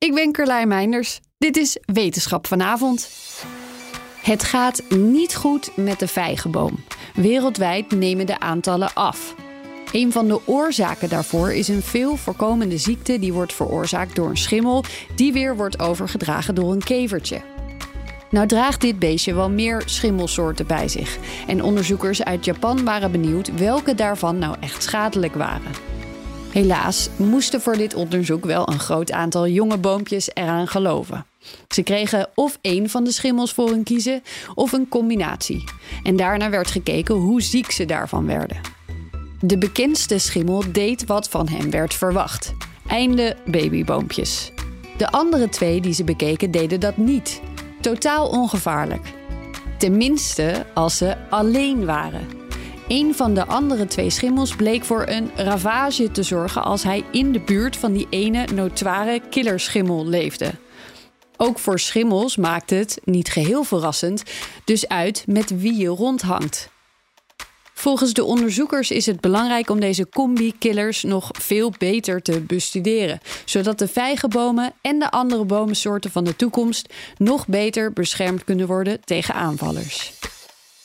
Ik ben Carlijn Meinders. Dit is Wetenschap vanavond. Het gaat niet goed met de vijgenboom. Wereldwijd nemen de aantallen af. Een van de oorzaken daarvoor is een veel voorkomende ziekte die wordt veroorzaakt door een schimmel, die weer wordt overgedragen door een kevertje. Nou draagt dit beestje wel meer schimmelsoorten bij zich. En onderzoekers uit Japan waren benieuwd welke daarvan nou echt schadelijk waren. Helaas moesten voor dit onderzoek wel een groot aantal jonge boompjes eraan geloven. Ze kregen of één van de schimmels voor hun kiezen of een combinatie. En daarna werd gekeken hoe ziek ze daarvan werden. De bekendste schimmel deed wat van hem werd verwacht: einde babyboompjes. De andere twee die ze bekeken deden dat niet. Totaal ongevaarlijk. Tenminste als ze alleen waren. Een van de andere twee schimmels bleek voor een ravage te zorgen als hij in de buurt van die ene notoire killerschimmel leefde. Ook voor schimmels maakt het, niet geheel verrassend, dus uit met wie je rondhangt. Volgens de onderzoekers is het belangrijk om deze combi-killers nog veel beter te bestuderen, zodat de vijgenbomen en de andere bomensoorten van de toekomst nog beter beschermd kunnen worden tegen aanvallers.